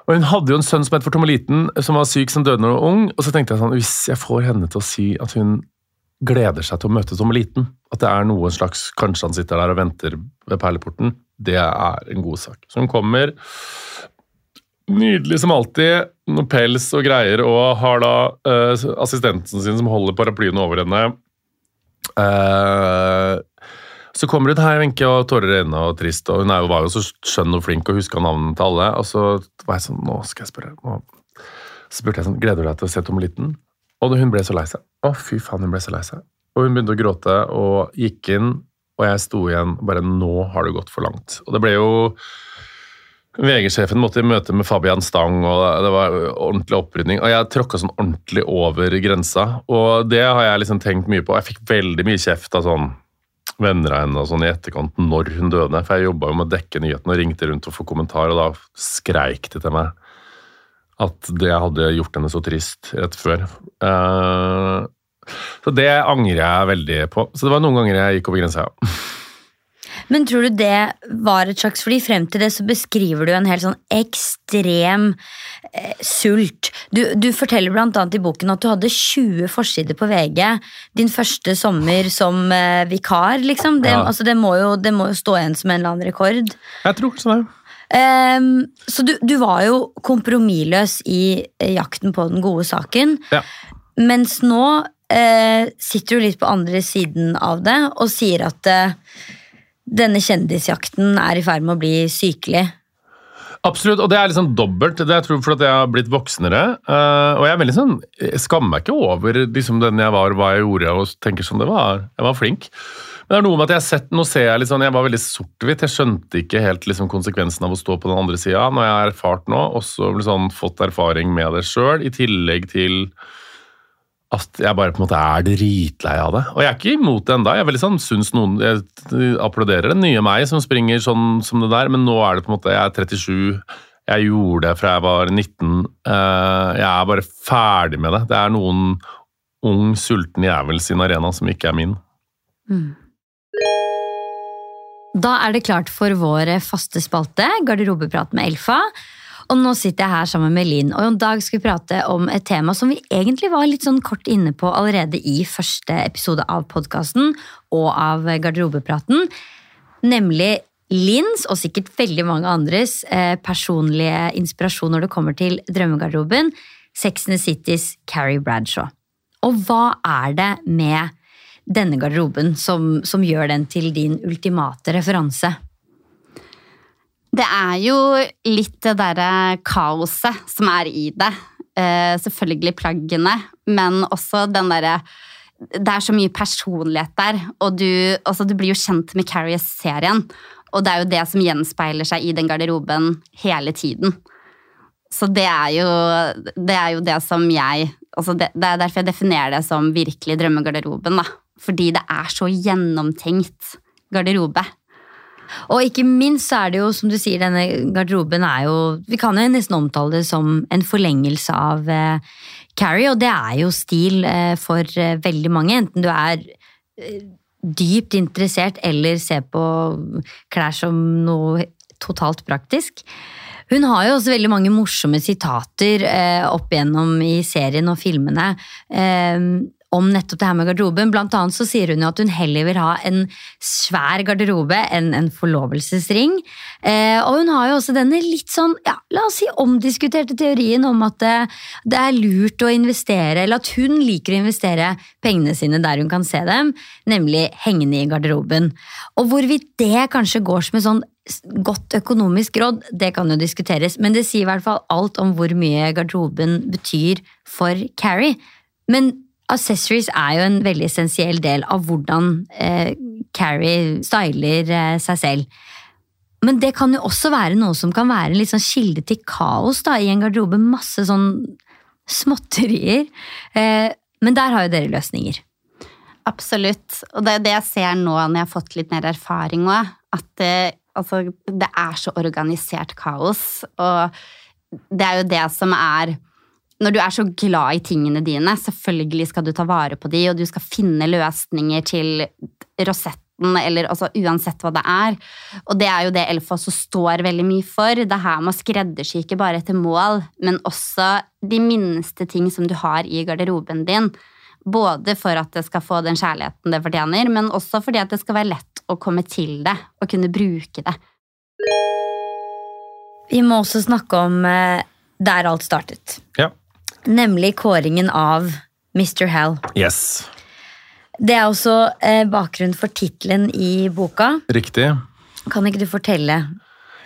Speaker 2: Og Hun hadde jo en sønn som het for Tommeliten, som var syk som døde når hun var ung. Og så tenkte jeg sånn, hvis jeg får henne til å si at hun gleder seg til å møte Tommeliten, at det er noe slags Kanskje han sitter der og venter ved perleporten, det er en god sak. Så hun kommer, nydelig som alltid, noe pels og greier, og har da uh, assistenten sin som holder paraplyen over henne. Eh, så kommer hun her, Wenche, og tårer i øynene og trist. Og hun er jo, jo så skjønn og flink og huska navnene til alle. Og så var jeg sånn Nå skal jeg spørre. Nå. Så spurte jeg sånn Gleder du deg til å se Tommeliten? Og hun ble så lei seg. Å, fy faen, hun ble så lei seg. Og hun begynte å gråte og gikk inn, og jeg sto igjen bare Nå har det gått for langt. Og det ble jo VG-sjefen måtte i møte med Fabian Stang, og det var ordentlig opprydning. Og jeg tråkka sånn ordentlig over grensa, og det har jeg liksom tenkt mye på. Jeg fikk veldig mye kjeft av sånn venner av henne og sånn i etterkant når hun døde. For jeg jobba jo med å dekke nyhetene og ringte rundt og få kommentar, og da skreik de til meg at det hadde gjort henne så trist rett før. Uh, så det angrer jeg veldig på. Så det var noen ganger jeg gikk over grensa, ja.
Speaker 1: Men tror du det var et slags Fordi frem til det så beskriver du en helt sånn ekstrem eh, sult. Du, du forteller annet i boken at du hadde 20 forsider på VG din første sommer som eh, vikar, liksom. Det,
Speaker 2: Ja.
Speaker 1: altså, det, må jo, det må jo stå igjen som en eller annen rekord.
Speaker 2: Jeg tror så det.
Speaker 1: Um, så du, du var jo kompromissløs i eh, jakten på den gode saken.
Speaker 2: Ja.
Speaker 1: Mens nå uh, sitter du litt på andre siden av det og sier at eh, denne kjendisjakten er i ferd med å bli sykelig.
Speaker 2: Absolutt, og det er liksom dobbelt. Det er jeg tror at jeg har blitt voksnere. eh, og jeg sånn, jeg skammer meg ikke over liksom, den jeg var, hva jeg gjorde, og tenker som det var, jeg var flink. Men det er noe med at jeg har sett, nå ser jeg litt sånn, jeg var veldig sort-hvitt. Jeg skjønte ikke helt liksom, konsekvensen av å stå på den andre sida. jeg har erfart nå, og så liksom, fått erfaring med det sjøl, i tillegg til at jeg bare på en måte er dritlei av det. Og jeg er ikke imot det enda. Jeg sånn, jeg applauderer den nye meg som springer sånn som det der, men nå er det på en måte, jeg er 37, jeg gjorde det fra jeg var 19. eh, Jeg er bare ferdig med det. Det er noen ung, sulten jævel sin arena som ikke er min.
Speaker 1: Da er det klart for vår faste spalte, Garderobeprat med Elfa. Og nå sitter jeg her sammen med Linn, og i dag skal vi prate om et tema som vi egentlig var litt sånn kort inne på allerede i første episode av podkasten og av Garderobepraten. Nemlig Linns, og sikkert veldig mange andres, eh, personlige inspirasjon når det kommer til drømmegarderoben. Sex and the Cities Carrie Bradshaw. Og hva er det med denne garderoben som, som gjør den til din ultimate referanse?
Speaker 3: Det er jo litt det derre kaoset som er i det. Eh, selvfølgelig plaggene, men også den derre Det er så mye personlighet der, og du, også, du blir jo kjent med Carrie-serien. Og det er jo det som gjenspeiler seg i den garderoben hele tiden. Så det er jo det, er jo det som jeg altså det, det, er derfor jeg definerer det som virkelig drømmegarderoben. da. Fordi det er så gjennomtenkt garderobe.
Speaker 1: Og ikke minst så er det jo, som du sier, denne garderoben er jo Vi kan jo nesten omtale det som en forlengelse av eh, Carrie, og det er jo stil eh, for eh, veldig mange. Enten du er eh, dypt interessert eller ser på klær som noe totalt praktisk. Hun har jo også veldig mange morsomme sitater eh, opp igjennom i serien og filmene. Eh, om nettopp det her med garderoben. Blant annet så sier hun jo at hun heller vil ha en svær garderobe enn en forlovelsesring. Eh, og hun har jo også denne litt sånn, ja, la oss si omdiskuterte teorien om at det, det, er lurt å investere, eller at hun liker å investere pengene sine der hun kan se dem, nemlig hengende i garderoben. Og hvorvidt det kanskje går som et sånn godt økonomisk råd, det kan jo diskuteres, men det sier i hvert fall alt om hvor mye garderoben betyr for Carrie. Men accessories er jo en veldig essensiell del av hvordan eh, Carrie styler eh, seg selv. Men det kan jo også være noe som kan være en sånn kilde til kaos da, i en garderobe. Masse sånn småtterier. Eh, men der har jo dere løsninger.
Speaker 3: Absolutt. Og det er det jeg ser nå når jeg har fått litt mer erfaring òg. At det, altså, det er så organisert kaos. Og det er jo det som er når du er så glad i tingene dine, selvfølgelig skal du ta vare på de, og du skal finne løsninger til rosetten, eller altså uansett hva det er. Og det er jo det Elfa også står veldig mye for. Det her med å skreddersy ikke bare etter mål, men også de minste ting som du har i garderoben din. Både for at det skal få den kjærligheten det fortjener, men også fordi at det skal være lett å komme til det og kunne bruke det.
Speaker 1: Vi må også snakke om eh, der alt startet.
Speaker 2: Ja.
Speaker 1: Nemlig kåringen av Mr. Hell.
Speaker 2: Yes.
Speaker 1: Det er også eh, bakgrunn for tittelen i boka.
Speaker 2: Riktig.
Speaker 1: Kan ikke du fortelle?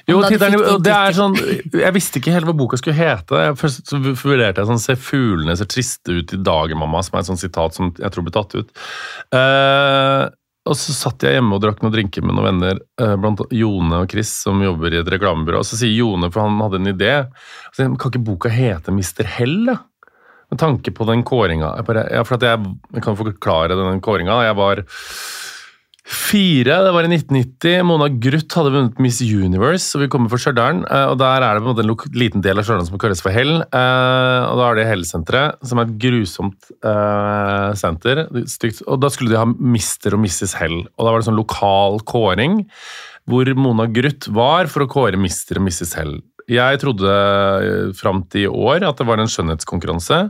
Speaker 2: Jo, tittelen, det er sånn, Jeg visste ikke helt hva boka skulle hete. Jeg Først så vurderte jeg sånn 'Se fuglene ser triste ut i dag, mamma', som er et sånt sitat som jeg tror ble tatt ut. Eh, og så satt jeg hjemme og drakk noen drinker med noen venner, eh, blant Jone og Chris, som jobber i et reklamebyrå. Og så sier Jone, for han hadde en idé, så han, kan ikke boka hete Mr. Hell, da? Med tanke på den kåringa. Ja, for jeg, jeg kan forklare den kåringa. Jeg var fire, det var i 1990. Mona Gruth hadde vunnet Miss Universe, og vi kommer fra Stjørdal. eh, Og der er det på en måte en liten del av Stjørdal som kalles for Hell. eh, Og da er det Hell-senteret, som er et grusomt uh, senter. Er Stygt. Og da skulle de ha Mr. og Mrs. Hell. Og da var det sånn lokal kåring hvor Mona Gruth var for å kåre Mr. og Mrs. Hell. Jeg trodde eh, fram til i år at det var en skjønnhetskonkurranse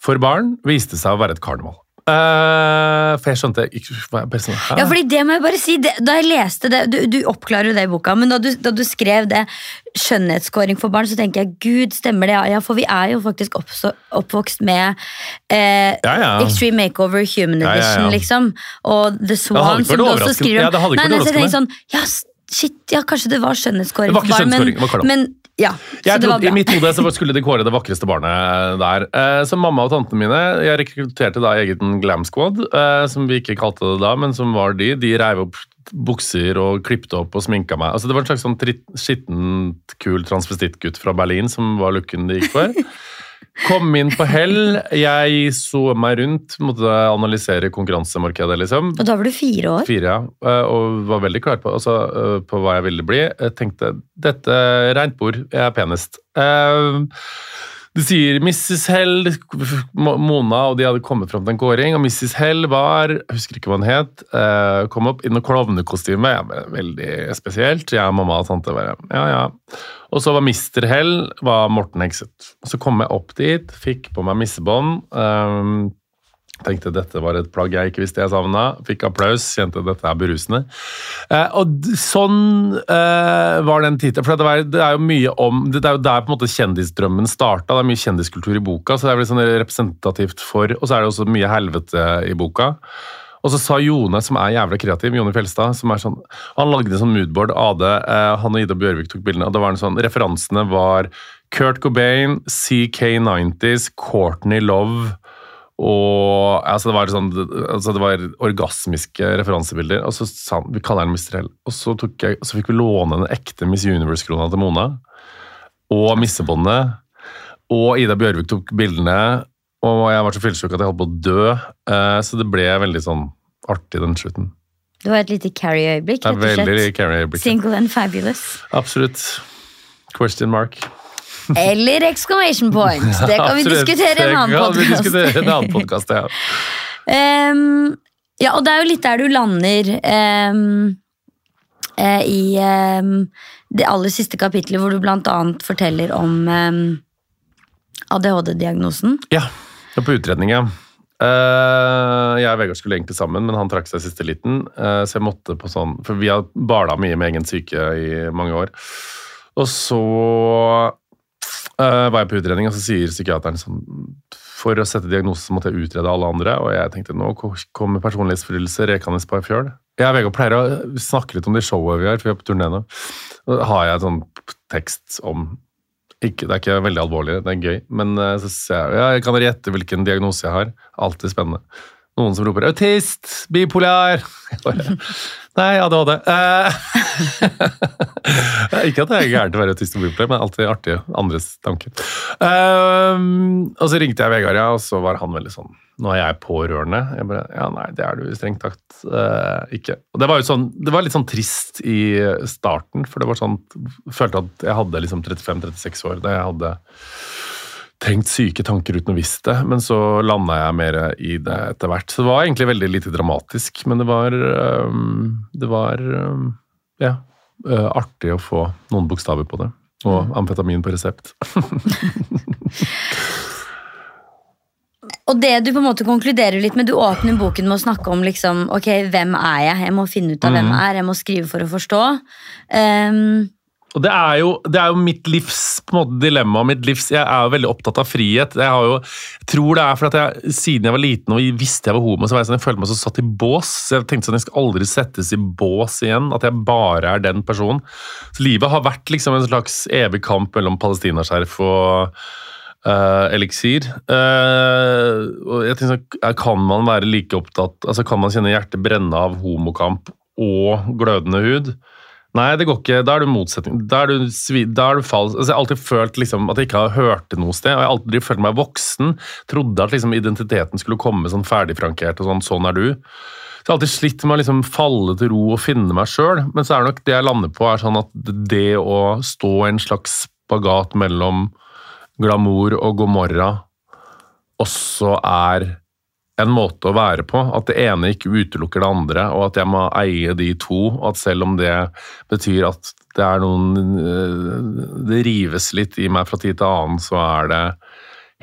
Speaker 2: for barn. Viste seg å være et karneval. Uh, for jeg skjønte ikke sånn.
Speaker 1: Ja, fordi det må jeg bare si, det, Da jeg leste det, du, du oppklarer jo det i boka, men da du, da du skrev det, skjønnhetskåring for barn, så tenker jeg gud, stemmer det? Ja, for vi er jo faktisk oppstå, oppvokst med eh,
Speaker 2: Ja, ja.
Speaker 1: Extreme Makeover Human
Speaker 2: Ja, ja.
Speaker 1: Edition, liksom. Og The Swan, som du også skriver om.
Speaker 2: Ja, det hadde ikke vært overraskende.
Speaker 1: sånn, ja, shit, ja, kanskje det var skjønnhetskåring
Speaker 2: Det var ikke skjønnhetskåring, det var karneval.
Speaker 1: men ja,
Speaker 2: Jeg trodde, I mitt hode så skulle de kåre det vakreste barnet der. Eh, Så mamma og tantene mine Jeg rekrutterte da egen glam squad, eh, som vi ikke kalte det da, men som var de. De reiv opp bukser og klippet opp og sminka meg. Altså Det var en slags sånn skittent, kul transvestittgutt fra Berlin som var looken de gikk for. <laughs> Kom inn på hell. Jeg så meg rundt, måtte analysere konkurransemarkedet, liksom.
Speaker 1: Og da var du fire år.
Speaker 2: Fire, ja. Eh, Og var veldig klar på, altså, eh, på hva jeg ville bli. Jeg tenkte dette rent bord, jeg er penest. Eh, De sier Mrs. Hell Mona og de hadde kommet fram til en kåring, og Mrs. Hell var Jeg husker ikke hva hun het. eh, kom opp i noe klovnekostyme. Ja, veldig spesielt. Jeg mamma og tante bare Ja, ja. Og så var Mr. Hell var Morten Hegseth. Så kom jeg opp dit, fikk på meg missebånd. Um, Tenkte dette var et plagg jeg ikke visste jeg savna. Fikk applaus, kjente dette er berusende. Eh, og sånn eh, var den tittelen. For det, var, det er jo mye om Det er jo der på en måte kjendisdrømmen starta. Det er mye kjendiskultur i boka, så det er vel sånn representativt for Og så er det også mye helvete i boka. Og så sa Jone, som er jævla kreativ, Jone Fjelstad, som er sånn Han lagde en sånn moodboard av det. Eh, han og Ida Bjørvik tok bildene, og det var en sånn Referansene var Kurt Cobain, CK90s, Courtney Love og altså det, var sånn, altså det var orgasmiske referansebilder. Og så sa han vi kaller henne Mr. Hell. Og så, tok jeg, så fikk vi låne den ekte Miss Universe-krona til Mona. Og missebåndet. Og Ida Bjørvik tok bildene. Og jeg var så fyllesyk at jeg holdt på å dø. Eh, Så det ble veldig sånn artig, den slutten.
Speaker 1: Det var et lite Carrie-øyeblikk, rett og slett.
Speaker 2: Carrie-øyeblikk.
Speaker 1: Single and fabulous.
Speaker 2: Absolutt. Question mark.
Speaker 1: Eller exclamation point. Det kan vi diskutere i en annen podkast.
Speaker 2: i ja. <laughs>
Speaker 1: um, ja, og det er jo litt der du lander um, uh, i um, det aller siste kapitlet, hvor du annet forteller om ADHD-diagnosen.
Speaker 2: Ja, det på utredning, ja. Uh, jeg og Vegard skulle egentlig sammen, men han trakk seg siste liten. Uh, så jeg måtte på sånn For vi har bala mye med egen syke i mange år. Og så eh, var jeg på utredning, og så sier psykiateren sånn For å sette diagnose måtte jeg utrede alle andre, og jeg tenkte nå kommer personlighetsforstyrrelse rekende på ei fjøl. Jeg og Vegard pleier å snakke litt om det showet vi har, for vi er på turné nå. Da har jeg sånn tekst om ikke, det er ikke veldig alvorlig, det er gøy. Men uh, så ser jeg, ja, jeg kan dere gjette hvilken diagnose jeg har. Alltid spennende. Noen som roper 'autist', 'bipolar'. Bare, <laughs> Nei, ADHD. Eh, <laughs> ikke at det er gærent å være autist og bipolar, men alltid artig andres tanker. Eh, og så ringte jeg Vegard, ja, og så var han veldig sånn Nå er jeg pårørende. Jeg bare, ja, nei, det er du strengt tatt eh, ikke. Og det var jo sånn, det var litt sånn trist i starten, for det var sånn følte at jeg hadde liksom 35-36 år da jeg hadde tenkt syke tanker uten å visst det, men så landa jeg mer i det etter hvert. Så det var egentlig veldig lite dramatisk, men det var um, Det var um, ja, uh, artig å få noen bokstaver på det. Og amfetamin på resept. <laughs>
Speaker 1: Og det du på en måte konkluderer litt med, du åpner boken med å snakke om liksom, ok, hvem er jeg? Jeg må finne ut av hvem jeg er, jeg må skrive for å forstå. Ehm,
Speaker 2: Og det er jo, det er jo mitt livs måte, dilemma. Mitt livs, jeg er jo veldig opptatt av frihet. Jeg, jo, jeg tror det er for at jeg, siden jeg var liten og visste jeg var homo, så var jeg sånn, jeg følte meg så satt i bås. Så jeg tenkte sånn, jeg skal aldri settes i bås igjen. At jeg bare er den personen. Så livet har vært liksom en slags evig kamp mellom palestinaskjerf og uh, eliksir. Uh, og jeg tenker sånn, Kan man være like opptatt altså Kan man kjenne hjertet brenne av homokamp og glødende hud? Nei, det går ikke. Da er du motsetning. Da er du, da er du falsk. Altså, jeg har alltid følt liksom, at jeg ikke har hørt det noe sted. og Jeg har aldri følt meg voksen. Trodde at liksom, identiteten skulle komme sånn ferdigfrankert og sånn. Sånn er du. Så jeg har alltid slitt med å liksom, falle til ro og finne meg sjøl. Men så er det nok det jeg lander på, er sånn at det å stå i en slags spagat mellom glamour og god morgen også er en måte å være på. At det ene ikke utelukker det andre, og at jeg må eie de to. Og at selv om det betyr at det er noen øh, Det rives litt i meg fra tid til annen, så er det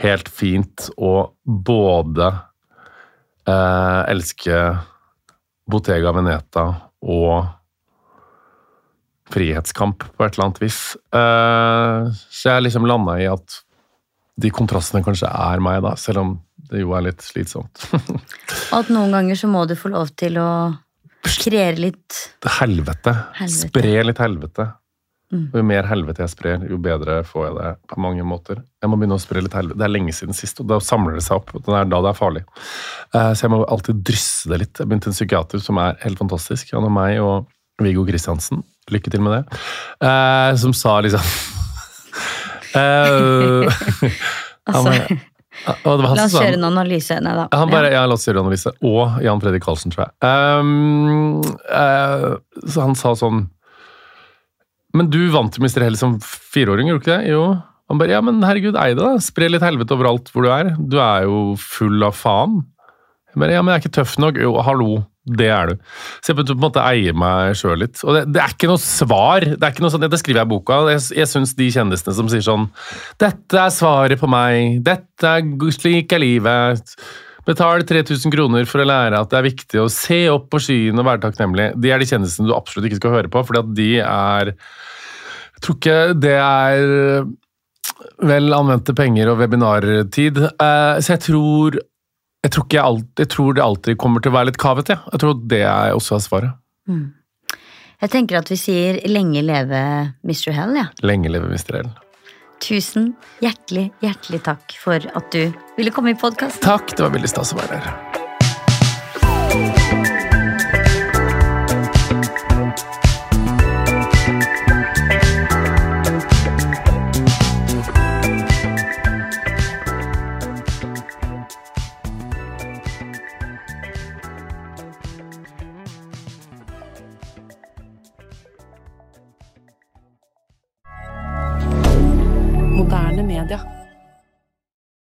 Speaker 2: helt fint å både eh, elske Bottega Veneta og frihetskamp på et eller annet vis. Eh, så jeg liksom landa i at de kontrastene kanskje er meg, da, selv om det jo er litt slitsomt.
Speaker 1: og <laughs> at noen ganger så må du få lov til å kreere litt
Speaker 2: helvete.
Speaker 1: Helvete.
Speaker 2: Spre litt helvete.
Speaker 1: Mm.
Speaker 2: Og Jo mer helvete jeg sprer, jo bedre får jeg det på mange måter. Jeg må begynne å spre litt helvete. Det er lenge siden sist, og da samler det seg opp. Det er da det er farlig. Eh, Så jeg må alltid drysse det litt. Jeg begynte en psykiater som er helt fantastisk. Han og meg og Viggo Kristiansen. Lykke til med det. Eh, Som sa liksom <laughs> eh, <laughs>
Speaker 1: Altså,
Speaker 2: han
Speaker 1: La oss kjøre en analyse. Nei da.
Speaker 2: han bare,
Speaker 1: Ja.
Speaker 2: ja, la oss gjøre analyse. Og Jan Fredrik Karlsen, tror jeg. Um, uh, så han sa sånn Men du vant jo Mr. Hell som fireåring, gjorde du ikke det? Jo. Han bare ja, men herregud, ei det, da. Spre litt helvete overalt hvor du er. Du er jo full av faen. Jeg bare ja, men jeg er ikke tøff nok. Jo, hallo. Det er du. Så jeg på en måte eier meg sjøl litt. Og det, det, er ikke noe svar. Det er ikke noe sånn, Det skriver jeg i boka. Jeg, jeg syns de kjendisene som sier sånn Dette er svaret på meg. Dette er slik er livet. Betal 3000 kroner for å lære at det er viktig å se opp på skyen og være takknemlig. De er de kjendisene du absolutt ikke skal høre på, fordi at de er Jeg tror ikke det er vel anvendte penger og webinartid. Uh, så jeg tror jeg tror, alt, jeg tror, det alltid kommer til å være litt kavete. Ja. Jeg tror det er også er svaret. Mm.
Speaker 1: Jeg tenker at vi sier 'lenge leve Mr. Hell', ja.
Speaker 2: Lenge leve Mr. Hell.
Speaker 1: Tusen hjertelig, hjertelig takk for at du ville komme i podkasten.
Speaker 2: Takk, det var veldig stas å være her.